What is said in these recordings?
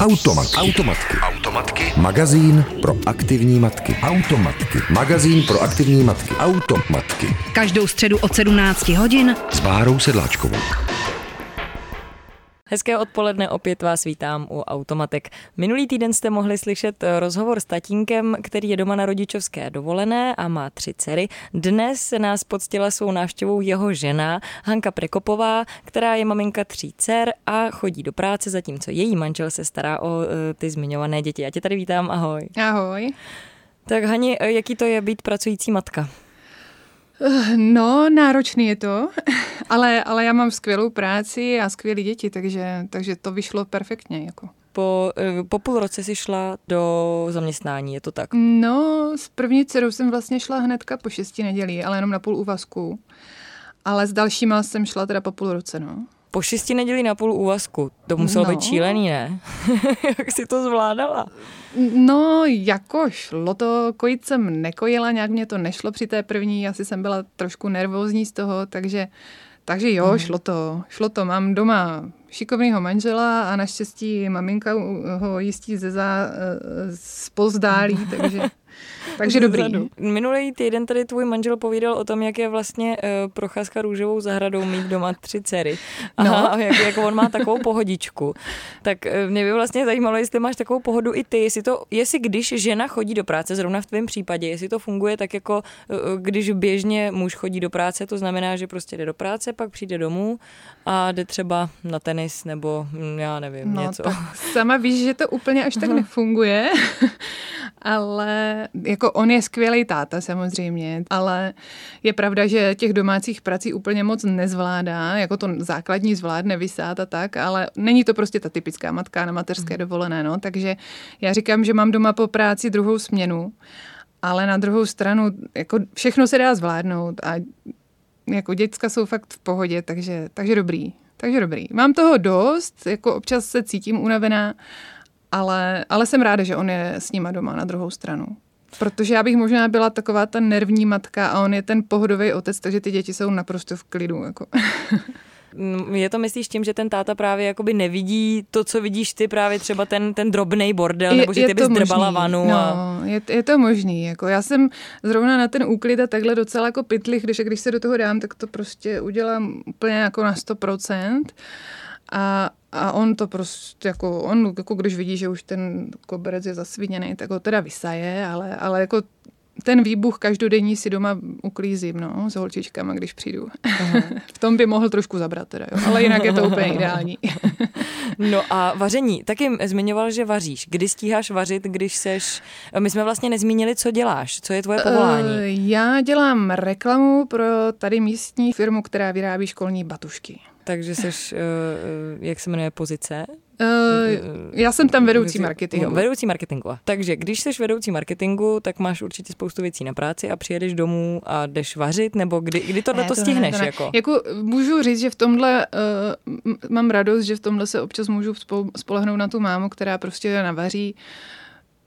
Automat. Automatky. Automatky. Magazín pro aktivní matky. Automatky. Magazín pro aktivní matky. Automatky. Každou středu od 17 hodin S Bárou Sedláčkovou. Hezké odpoledne, opět vás vítám u Automatek. Minulý týden jste mohli slyšet eh, rozhovor s tatínkem, který je doma na rodičovské dovolené a má tři dcery. Dnes se nás poctila svou návštěvou jeho žena Hanka Prekopová, která je maminka tří dcer a chodí do práce, zatímco její manžel se stará o eh, ty zmiňované děti. Já tě tady vítám, ahoj. Ahoj. Tak Hani, eh, jaký to je být pracující matka? No, náročný je to, ale, ale já mám skvělou práci a skvělé děti, takže, takže to vyšlo perfektně. Jako. Po, eh, po půl roce si šla do zaměstnání, je to tak? No, s první dcerou jsem vlastně šla hnedka po šesti nedělí, ale jenom na půl úvazku. Ale s dalšíma jsem šla teda po půl roce, no. Po šesti nedělí na půl úvazku. To muselo No. být šílený, ne? Jak jsi to zvládala? No, jako šlo to, kojit jsem nekojila, nějak mě to nešlo při té první, asi jsem byla trošku nervózní z toho, takže, takže jo, šlo to, šlo to. Mám doma šikovného manžela a naštěstí maminka ho jistí ze za, spozdálí, takže, takže dobrý. Minulý týden tady tvůj manžel povídal o tom, jak je vlastně uh, procházka růžovou zahradou mít doma tři dcery. Aha, No. a jak, jak on má takovou pohodičku. Tak uh, mě by vlastně zajímalo, jestli máš takovou pohodu i ty, jestli, to, jestli když žena chodí do práce, zrovna v tvém případě, jestli to funguje tak jako uh, když běžně muž chodí do práce, to znamená, že prostě jde do práce, pak přijde domů a jde třeba na tenis nebo hm, já nevím, No, něco. sama víš, že to úplně až tak nefunguje, ale jako on je skvělý táta samozřejmě, ale je pravda, že těch domácích prací úplně moc nezvládá, jako to základní zvládne vysát a tak, ale není to prostě ta typická matka na mateřské dovolené, no, takže já říkám, že mám doma po práci druhou směnu, ale na druhou stranu jako všechno se dá zvládnout a jako děcka jsou fakt v pohodě, takže, takže dobrý. Takže dobrý. Mám toho dost, jako občas se cítím unavená, ale, ale jsem ráda, že on je s nima doma na druhou stranu. Protože já bych možná byla taková ta nervní matka a on je ten pohodový otec, takže ty děti jsou naprosto v klidu. Jako. Je to myslíš tím, že ten táta právě jakoby nevidí to, co vidíš ty, právě třeba ten, ten drobný bordel, nebo že ty bys drbala vanu No, a... je, je to možný. Jako já jsem zrovna na ten úklid a takhle docela jako pytlich, když, když se do toho dám, tak to prostě udělám úplně jako na 100%. A, a on to prostě jako, on jako když vidí, že už ten koberec je zasviněný, tak ho teda vysaje, ale, ale jako ten výbuch každodenní si doma uklízím, no, s holčičkama, když přijdu. v tom by mohl trošku zabrat teda, jo. ale jinak je to úplně ideální. No a vaření. Taky zmiňoval, že vaříš. Kdy stíháš vařit, když seš... My jsme vlastně nezmínili, co děláš, co je tvoje povolání. Eh, Já dělám reklamu pro tady místní firmu, která vyrábí školní batušky. Takže seš, eh, eh, jak se jmenuje, pozice? Uh, já jsem tam vedoucí marketingu. Jo, vedoucí marketingu. Takže když jsi vedoucí marketingu, tak máš určitě spoustu věcí na práci a přijedeš domů a jdeš vařit, nebo kdy, kdy tohle Ne, to to ne, stihneš? to ne. Jako? jako můžu říct, že v tomhle uh, mám radost, že v tomhle se občas můžu spo- spolehnout na tu mámu, která prostě navaří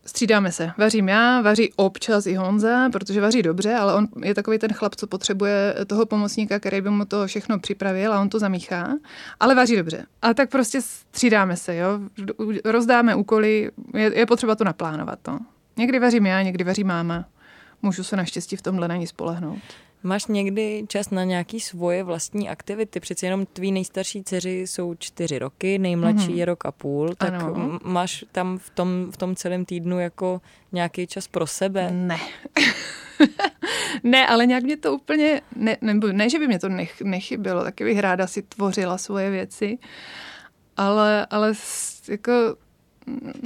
Střídáme se. Vařím já, vaří občas i Honza, protože vaří dobře, ale on je takový ten chlap, co potřebuje toho pomocníka, který by mu to všechno připravil a on to zamíchá, ale vaří dobře. A tak prostě střídáme se, jo. Rozdáme úkoly, je, je potřeba to naplánovat, no. Někdy vařím já, někdy vaří máma. Můžu se naštěstí v tomhle na ní spolehnout. Máš někdy čas na nějaký svoje vlastní aktivity? Přeci jenom tví nejstarší dceři jsou čtyři roky, nejmladší Mhm. je rok a půl, tak Ano. máš tam v tom, v tom celém týdnu jako nějaký čas pro sebe? Ne. ne, ale nějak mě to úplně, ne, nebo ne, že by mě to nech, nechybělo, taky bych ráda si tvořila svoje věci, ale, ale jako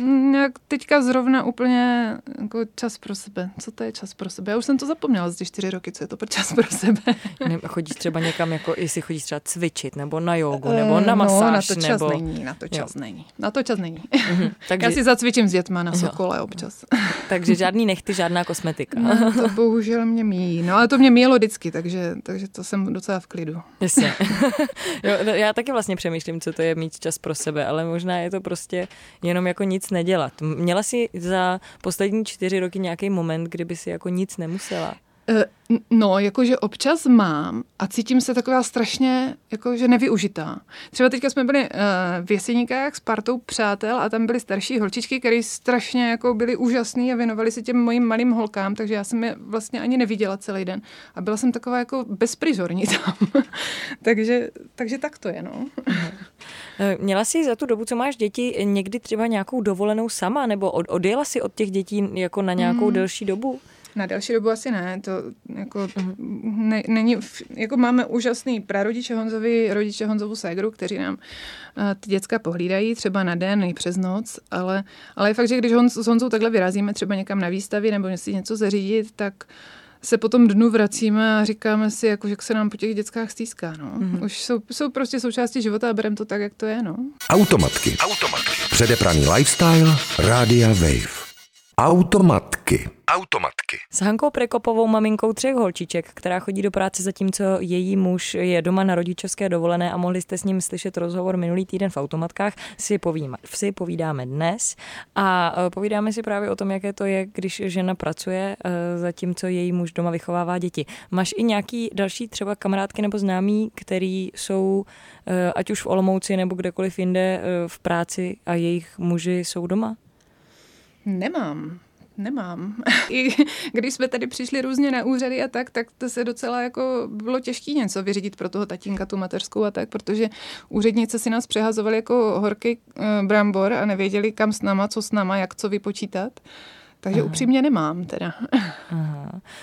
nějak teďka zrovna úplně jako čas pro sebe. Co to je čas pro sebe? Já už jsem to zapomněla za ty čtyři roky, co je to pro čas pro sebe. Ne, chodíš třeba někam, jako jestli chodíš třeba cvičit, nebo na jogu, nebo Eh, na masáž, no, na to čas nebo... není, na to čas není. Na to čas není. Mhm, takže, Já si zacvičím s dětma na Jo. Sokole občas. takže žádný nechty, žádná kosmetika. No, to bohužel mě míjí. No ale to mě míjelo vždycky, takže, takže to jsem docela v klidu. Jasně. jo, no, já taky vlastně přemýšlím, co to je mít čas pro sebe, ale možná je to prostě jenom jako nic nedělat. Měla jsi za poslední čtyři roky nějaký moment, kdyby si jako nic nemusela? Eh, no, jakože občas mám a cítím se taková strašně, jakože nevyužitá. Třeba teďka jsme byli uh, v Jeseníkách s partou přátel a tam byly starší holčičky, které strašně jako byly úžasný a věnovali se těm mojim malým holkám, takže já jsem je vlastně ani neviděla celý den. A byla jsem taková jako bezprizorní tam. takže, takže tak to je, no. Eh, měla jsi za tu dobu, co máš děti, někdy třeba nějakou dovolenou sama, nebo odjela si od těch dětí jako na nějakou mm. delší dobu? Na další dobu asi ne, to jako ne, není, jako máme úžasný prarodiče Honzovi, rodiče Honzovu ségru, kteří nám uh, ty děcka pohlídají třeba na den i přes noc, ale, ale je fakt, že když Honz, s Honzou takhle vyrazíme třeba někam na výstavě nebo si něco zařídit, tak se potom dnu vracíme a říkáme si, jako, že se nám po těch dětskách stýská. No. Mm-hmm. Už jsou, jsou prostě součástí života a bereme to tak, jak to je. No. Automatky. Automatky. Předepraný lifestyle. Rádia Wave. Automatky. Automatky. S Hankou Prekopovou, maminkou třech holčiček, která chodí do práce zatímco její muž je doma na rodičovské dovolené a mohli jste s ním slyšet rozhovor minulý týden v automatkách, si, povíme, si povídáme dnes a e, povídáme si právě o tom, jaké to je, když žena pracuje, e, zatímco její muž doma vychovává děti. Máš i nějaký další třeba kamarádky nebo známí, který jsou e, ať už v Olomouci nebo kdekoliv jinde v práci a jejich muži jsou doma? Nemám. Nemám. I když jsme tady přišli různě na úřady a tak, tak to se docela jako bylo těžké něco vyřídit pro toho tatínka, tu mateřskou a tak, protože úřednice si nás přehazovali jako horky e, brambor a nevěděli kam s náma, co s náma, jak co vypočítat. Takže Aha. upřímně nemám teda. Aha.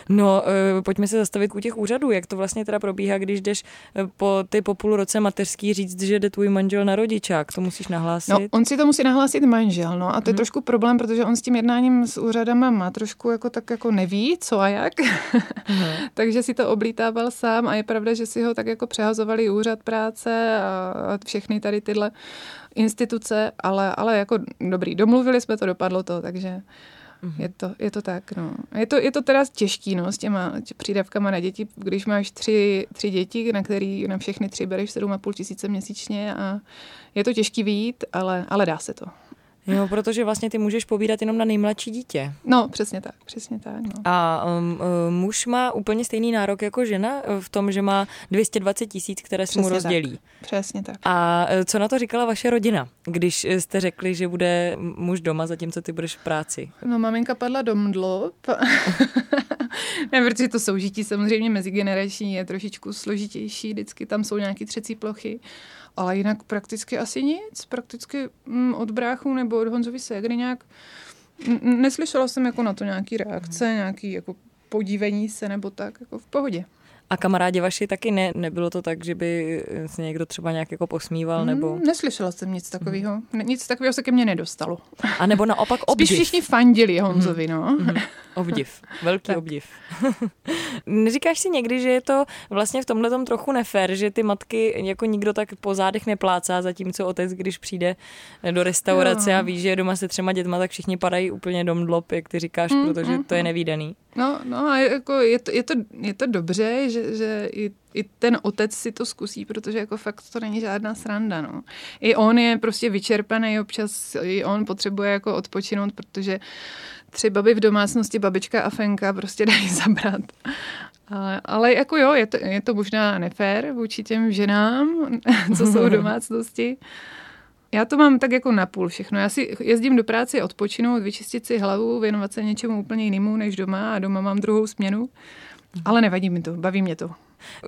No, e, pojďme se zastavit u těch úřadů. Jak to vlastně teda probíhá, když jdeš e, po ty po půl roce mateřský říct, že jde tvůj manžel na rodičák? To musíš nahlásit? No, on si to musí nahlásit manžel, no. A to je hmm. trošku problém, protože on s tím jednáním s úřadama má trošku jako tak jako neví, co a jak. Hmm. Takže si to oblítával sám a je pravda, že si ho tak jako přehazovali úřad práce a všechny tady tyhle instituce, ale, ale jako dobrý, domluvili jsme to, dopadlo to, takže Mm-hmm. Je, to, je to tak, no. Je to, je to teda těžký, no, s těma přídavkama na děti, když máš tři, tři děti, na který na všechny tři bereš 7,5 tisíce měsíčně a je to těžký výjít, ale, ale dá se to. Jo, protože vlastně ty můžeš povídat jenom na nejmladší dítě. No, přesně tak, přesně tak. No. A um, uh, muž má úplně stejný nárok jako žena v tom, že má 220 tisíc, které se mu rozdělí. Tak. Přesně tak. A uh, co na to říkala vaše rodina, když jste řekli, že bude muž doma, zatímco ty budeš v práci? No, maminka padla do mdlo. ne, protože to soužití samozřejmě mezigenerační je trošičku složitější, vždycky tam jsou nějaké třecí plochy. Ale jinak prakticky asi nic. Prakticky mm, od bráchu nebo od Honzovi Ségry nějak neslyšela jsem jako na to nějaký reakce, nějaký jako podívení se nebo tak, jako v pohodě. A kamarádi vaši taky ne, nebylo to tak, že by se někdo třeba nějak jako posmíval? Nebo... Mm, neslyšela jsem nic takového. Mm. Nic takového se ke mně nedostalo. A nebo naopak obdiv. Spíš všichni fandili Honzovi, mm. no. Mm. Obdiv. Velký tak. obdiv. Neříkáš si někdy, že je to vlastně v tomhle tom trochu nefér, že ty matky jako nikdo tak po zádech neplácá, zatímco otec, když přijde do restaurace jo. a ví, že je doma se třema dětma, tak všichni padají úplně dom dlop, jak ty říkáš, mm, protože mm, to je mm. nevýdaný. No, no a jako je, to, je, to, je to dobře, že, že i, i ten otec si to zkusí, protože jako fakt to není žádná sranda, no. I on je prostě vyčerpaný, občas i on potřebuje jako odpočinout, protože tři baby v domácnosti, babička a Fenka prostě dají zabrat. Ale, ale jako jo, je to, je to možná nefér vůči těm ženám, co jsou v domácnosti. Já to mám tak jako napůl všechno. Já si jezdím do práce odpočinout, vyčistit si hlavu, věnovat se něčemu úplně jinému než doma a doma mám druhou směnu. Ale nevadí mi to, baví mě to.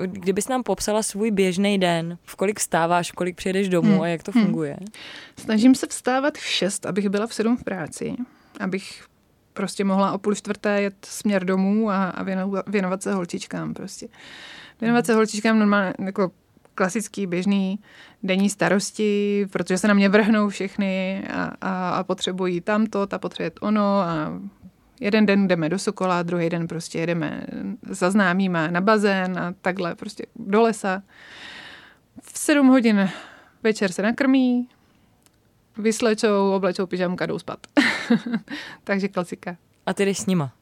Kdybys nám popsala svůj běžný den, v kolik vstáváš, v kolik přijedeš domů hmm. a jak to hmm. funguje? Snažím se vstávat v 6, abych byla v 7 v práci, abych prostě mohla o půl čtvrté jet směr domů a, a věnovat, věnovat se holčičkám prostě. Věnovat se holčičkám normálně jako klasický běžný denní starosti, protože se na mě vrhnou všechny a, a, a potřebují tamto, ta potřebuje ono a jeden den jdeme do Sokola, druhý den prostě jedeme za známýma na bazén a takhle prostě do lesa. V sedm hodin večer se nakrmí, vyslečou, oblečou pyžamka, jdou spát. Takže klasika. A ty jdeš s nima?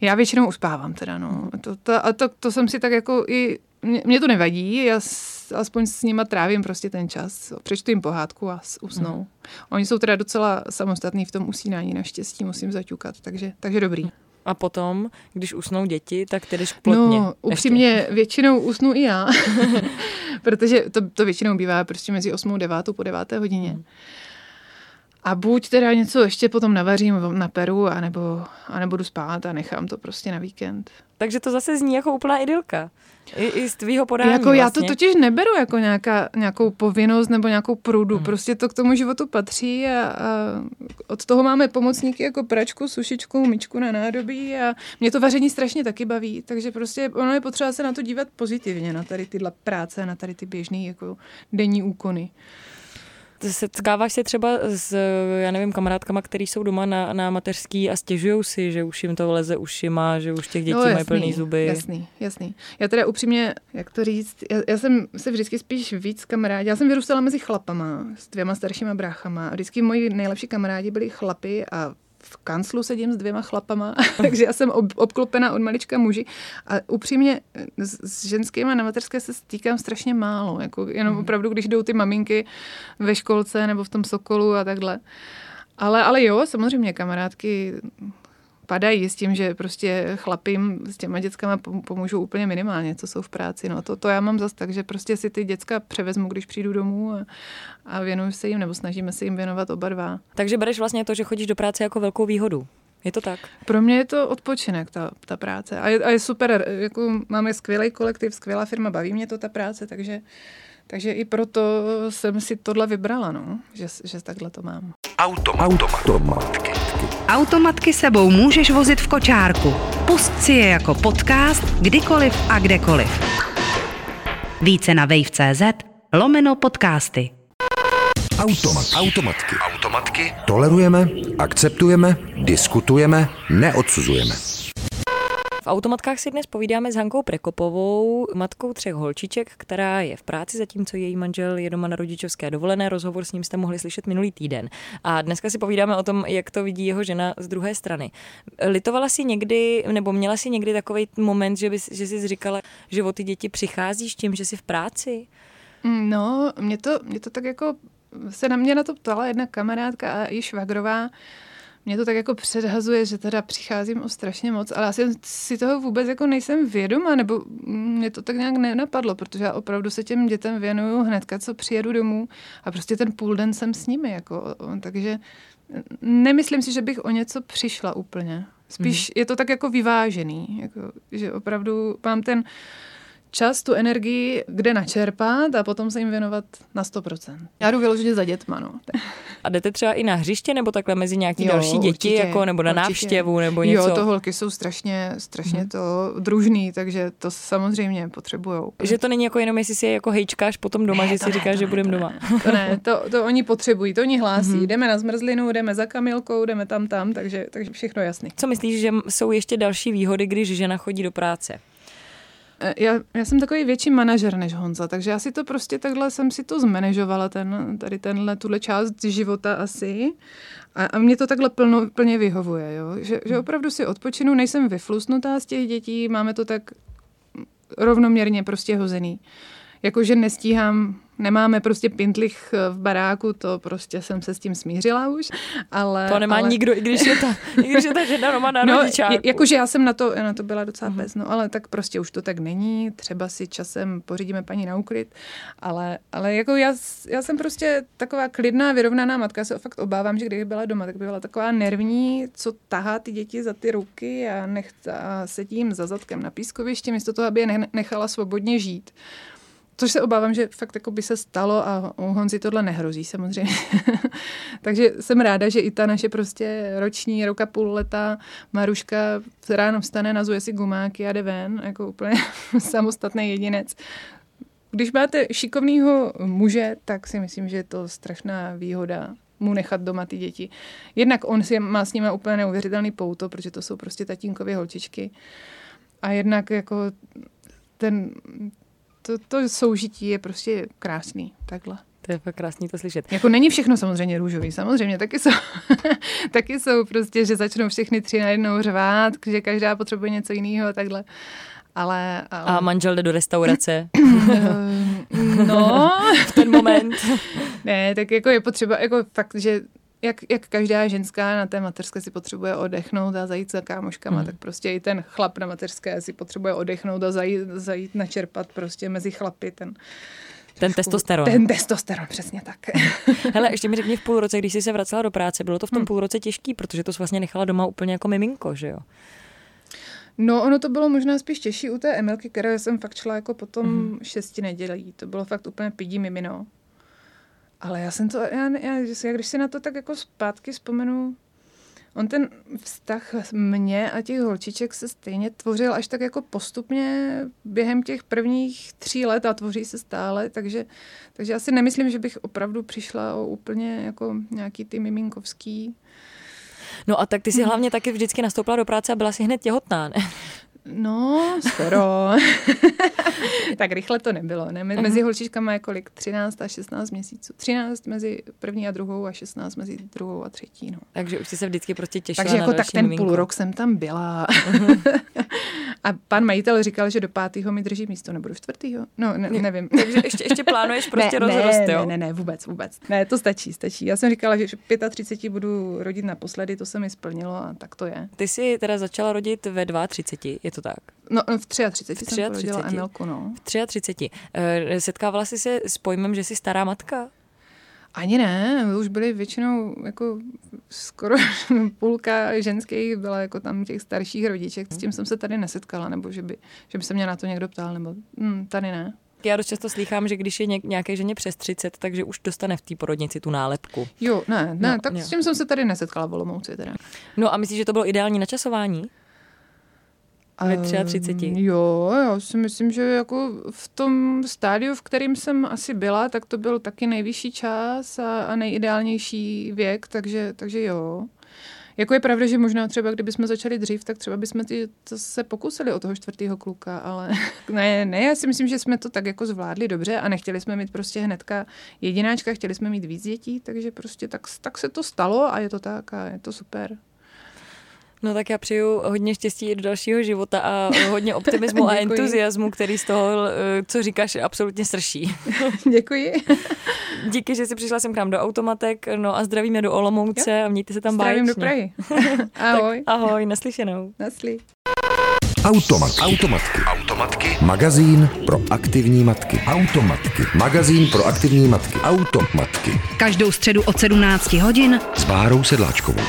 Já většinou uspávám teda, no. To, to, a to, to jsem si tak jako i, mě, mě to nevadí, já s, aspoň s nima trávím prostě ten čas. Přečtu jim pohádku a usnou. Mm. Oni jsou teda docela samostatní v tom usínání, naštěstí musím zaťukat, takže, takže dobrý. A potom, když usnou děti, tak k plotně. No, upřímně, ještě. většinou usnu i já, protože to, to většinou bývá prostě mezi 8 a 9 po 9 hodině. Hmm. A buď teda něco ještě potom navařím na peru, anebo, anebo jdu spát a nechám to prostě na víkend. Takže to zase zní jako úplná idylka. I, i z tvýho podání Jako vlastně. já to vlastně. totiž neberu jako nějaká, nějakou povinnost nebo nějakou prudu. Hmm. Prostě to k tomu životu patří a, a od toho máme pomocníky jako pračku, sušičku, myčku na nádobí a mě to vaření strašně taky baví, takže prostě ono je potřeba se na to dívat pozitivně, na tady tyhle práce, na tady ty běžné jako denní úkony. Setkáváš se třeba s, já nevím, kamarádkama, který jsou doma na, na mateřský a stěžují si, že už jim to leze ušima, že už těch dětí no, jasný, mají plný zuby. Jasný, jasný. Já teda upřímně, jak to říct, já, já jsem se vždycky spíš víc kamarádi. Já jsem vyrůstala mezi chlapama s dvěma staršíma bráchama a vždycky moji nejlepší kamarádi byli chlapy a v kanclu sedím s dvěma chlapama, takže já jsem ob, obklopena od malička muži a upřímně s, s ženskými na materské se stýkám strašně málo, jako jenom mm. opravdu, když jdou ty maminky ve školce nebo v tom Sokolu a takhle. Ale, ale jo, samozřejmě kamarádky padají s tím, že prostě chlapím s těma dětskama pomůžou úplně minimálně, co jsou v práci. No to, to já mám zas tak, že prostě si ty děcka převezmu, když přijdu domů a, a věnuju se jim, nebo snažíme se jim věnovat oba dva. Takže bereš vlastně to, že chodíš do práce jako velkou výhodu. Je to tak? Pro mě je to odpočinek, ta, ta práce. A je, a je super, jako máme skvělý kolektiv, skvělá firma, baví mě to ta práce, takže takže i proto jsem si tohle vybrala, no, že, že takhle to mám. Automatky. Automatky sebou můžeš vozit v kočárku. Pust si je jako podcast kdykoliv a kdekoliv. Více na wave.cz lomeno podcasty. Automat. Automatky. Automatky. Tolerujeme, akceptujeme, diskutujeme, neodsuzujeme. V automatkách si dnes povídáme s Hankou Prekopovou, matkou třech holčiček, která je v práci, zatímco její manžel je doma na rodičovské dovolené. Rozhovor s ním jste mohli slyšet minulý týden. A dneska si povídáme o tom, jak to vidí jeho žena z druhé strany. Litovala si někdy, nebo měla si někdy takový moment, že, bys, že jsi říkala, že o ty děti přicházíš tím, že jsi v práci? No, mě to, mě to tak jako se na mě na to ptala jedna kamarádka a i švagrová, mě to tak jako předhazuje, že teda přicházím o strašně moc, ale já si toho vůbec jako nejsem vědoma, nebo mě to tak nějak nenapadlo, protože já opravdu se těm dětem věnuju hnedka, co přijedu domů a prostě ten půl den jsem s nimi, jako, takže nemyslím si, že bych o něco přišla úplně. Spíš mm. je to tak jako vyvážený, jako, že opravdu mám ten čas, tu energii, kde načerpat a potom se jim věnovat na 100%. Já jdu vyloženě za dětma, no. A jdete třeba i na hřiště, nebo takhle mezi nějaký jo, další děti, určitě, jako, nebo na určitě. návštěvu, nebo něco? Jo, to holky jsou strašně, strašně hmm. to družný, takže to samozřejmě potřebujou. Že to není jako jenom, jestli si je jako hejčkáš potom doma, ne, že si říkáš, že budeme doma. To ne, to, to oni potřebují, to oni hlásí. Hmm. Jdeme na zmrzlinu, jdeme za Kamilkou, jdeme tam, tam, takže, takže všechno jasný. Co myslíš, že jsou ještě další výhody, když žena chodí do práce? Eh, já, já jsem takový větší manažer než Honza, takže já si to prostě takhle jsem si to zmanežovala, ten, tady tenhle, tuhle část života asi. A, a mě to takhle plno, plně vyhovuje, jo? Že, že opravdu si odpočinu, nejsem vyflusnutá z těch dětí, máme to tak rovnoměrně prostě hozený. Jakože nestíhám Nemáme prostě pintlich eh, v baráku, to prostě jsem se s tím smířila už, ale... To nemá ale... nikdo, i když je ta, i když je ta žena doma na no, jakože já jsem na to, na to byla docela uh-huh. pes, no ale tak prostě už to tak není, třeba si časem pořídíme paní na úklid, ale, ale jako já, já jsem prostě taková klidná, vyrovnaná matka, já se fakt obávám, že kdyby byla doma, tak by byla taková nervní, co tahá ty děti za ty ruky a, nech, a sedím za zadkem na pískovišti, místo toho, aby je nechala svobodně žít. Což se obávám, že fakt jako by se stalo a u Honzi tohle nehrozí samozřejmě. Takže jsem ráda, že i ta naše prostě roční, roka půl leta Maruška ráno vstane, nazuje si gumáky a jde ven, jako úplně samostatný jedinec. Když máte šikovného muže, tak si myslím, že je to strašná výhoda mu nechat doma ty děti. Jednak on si má s nimi úplně neuvěřitelný pouto, protože to jsou prostě tatínkově holčičky. A jednak jako ten, to, to soužití je prostě krásný, takhle. To je fakt krásný to slyšet. Jako není všechno samozřejmě růžový, samozřejmě, taky jsou, taky jsou prostě, že začnou všechny tři najednou řvát, že každá potřebuje něco jiného a takhle. Ale, ale... A manžel jde do restaurace. no. v ten moment. ne, tak jako je potřeba, jako fakt, že jak, jak každá ženská na té mateřské si potřebuje odechnout a zajít za kámoškama, hmm. tak prostě i ten chlap na mateřské si potřebuje odechnout a zajít, zajít načerpat prostě mezi chlapy ten ten testosteron. Ten testosteron, přesně tak. Hele, ještě mi řekni v půl roce, když jsi se vracela do práce, bylo to v tom hmm. půl roce těžký, protože to jsi vlastně nechala doma úplně jako miminko, že jo? No, ono to bylo možná spíš těžší u té Emilky, které jsem fakt šla jako potom mm-hmm. šesti nedělí. To bylo fakt úplně pidí mimino. Ale já jsem to, já, já, já, když si na to tak jako zpátky vzpomenu, on ten vztah mě a těch holčiček se stejně tvořil až tak jako postupně během těch prvních tří let a tvoří se stále, takže, takže já si nemyslím, že bych opravdu přišla o úplně jako nějaký ty miminkovský No a tak ty si hmm. hlavně taky vždycky nastoupila do práce a byla si hned těhotná, ne? No, skoro. tak rychle to nebylo. Ne? Mezi holčičkama je kolik? 13 a 16 měsíců. 13 mezi první a druhou a 16 mezi druhou a třetí. No. Takže už jsi se vždycky prostě těšila Takže jako tak ten miminko. půl rok jsem tam byla. Uh-huh. a pan majitel říkal, že do pátého mi drží místo, nebo do čtvrtého. No, ne, nevím. Takže ještě, ještě plánuješ prostě ne, rozrost, ne, jo? Ne, ne, ne, vůbec, vůbec. Ne, to stačí, stačí. Já jsem říkala, že 35 budu rodit naposledy, to se mi splnilo a tak to je. Ty jsi teda začala rodit ve 32, je to tak? No, v 33 v 33. jsem porodila Emilku, no. V 33. Eh, setkávala jsi se s pojmem, že jsi stará matka? Ani ne, už byly většinou jako skoro půlka ženských byla jako tam těch starších rodiček. S tím jsem se tady nesetkala, nebo že by, že by se mě na to někdo ptal, nebo hm, tady ne. Já dost často slýchám, že když je nějaké ženě přes 30, takže už dostane v té porodnici tu nálepku. Jo, ne, ne, no, tak jo. s tím jsem se tady nesetkala v Olomouci teda. No a myslíš, že to bylo ideální načasování? Ve 33. Um, jo, já si myslím, že jako v tom stádiu, v kterým jsem asi byla, tak to byl taky nejvyšší čas a, a nejideálnější věk, takže, takže jo. Jako je pravda, že možná třeba, kdyby jsme začali dřív, tak třeba bychom ty, to se pokusili o toho čtvrtého kluka, ale ne, ne, já si myslím, že jsme to tak jako zvládli dobře a nechtěli jsme mít prostě hnedka jedináčka, chtěli jsme mít víc dětí, takže prostě tak, tak se to stalo a je to tak a je to super. No tak já přeju hodně štěstí do dalšího života a hodně optimismu a entuziasmu, který z toho, eh, co říkáš, absolutně srší. Děkuji. Díky, že jsi přišla sem k nám do Automatek, no a zdravíme do Olomouce jo. a mějte se tam Zdravím báječně. do Prahy. ahoj. Tak, ahoj, naslyšenou. Nasly. Automatky. Automatky. Automatky. Magazín pro aktivní matky. Automatky. Magazín pro aktivní matky. Automatky. Každou středu od 17 hodin s Bárou Sedláčkovou.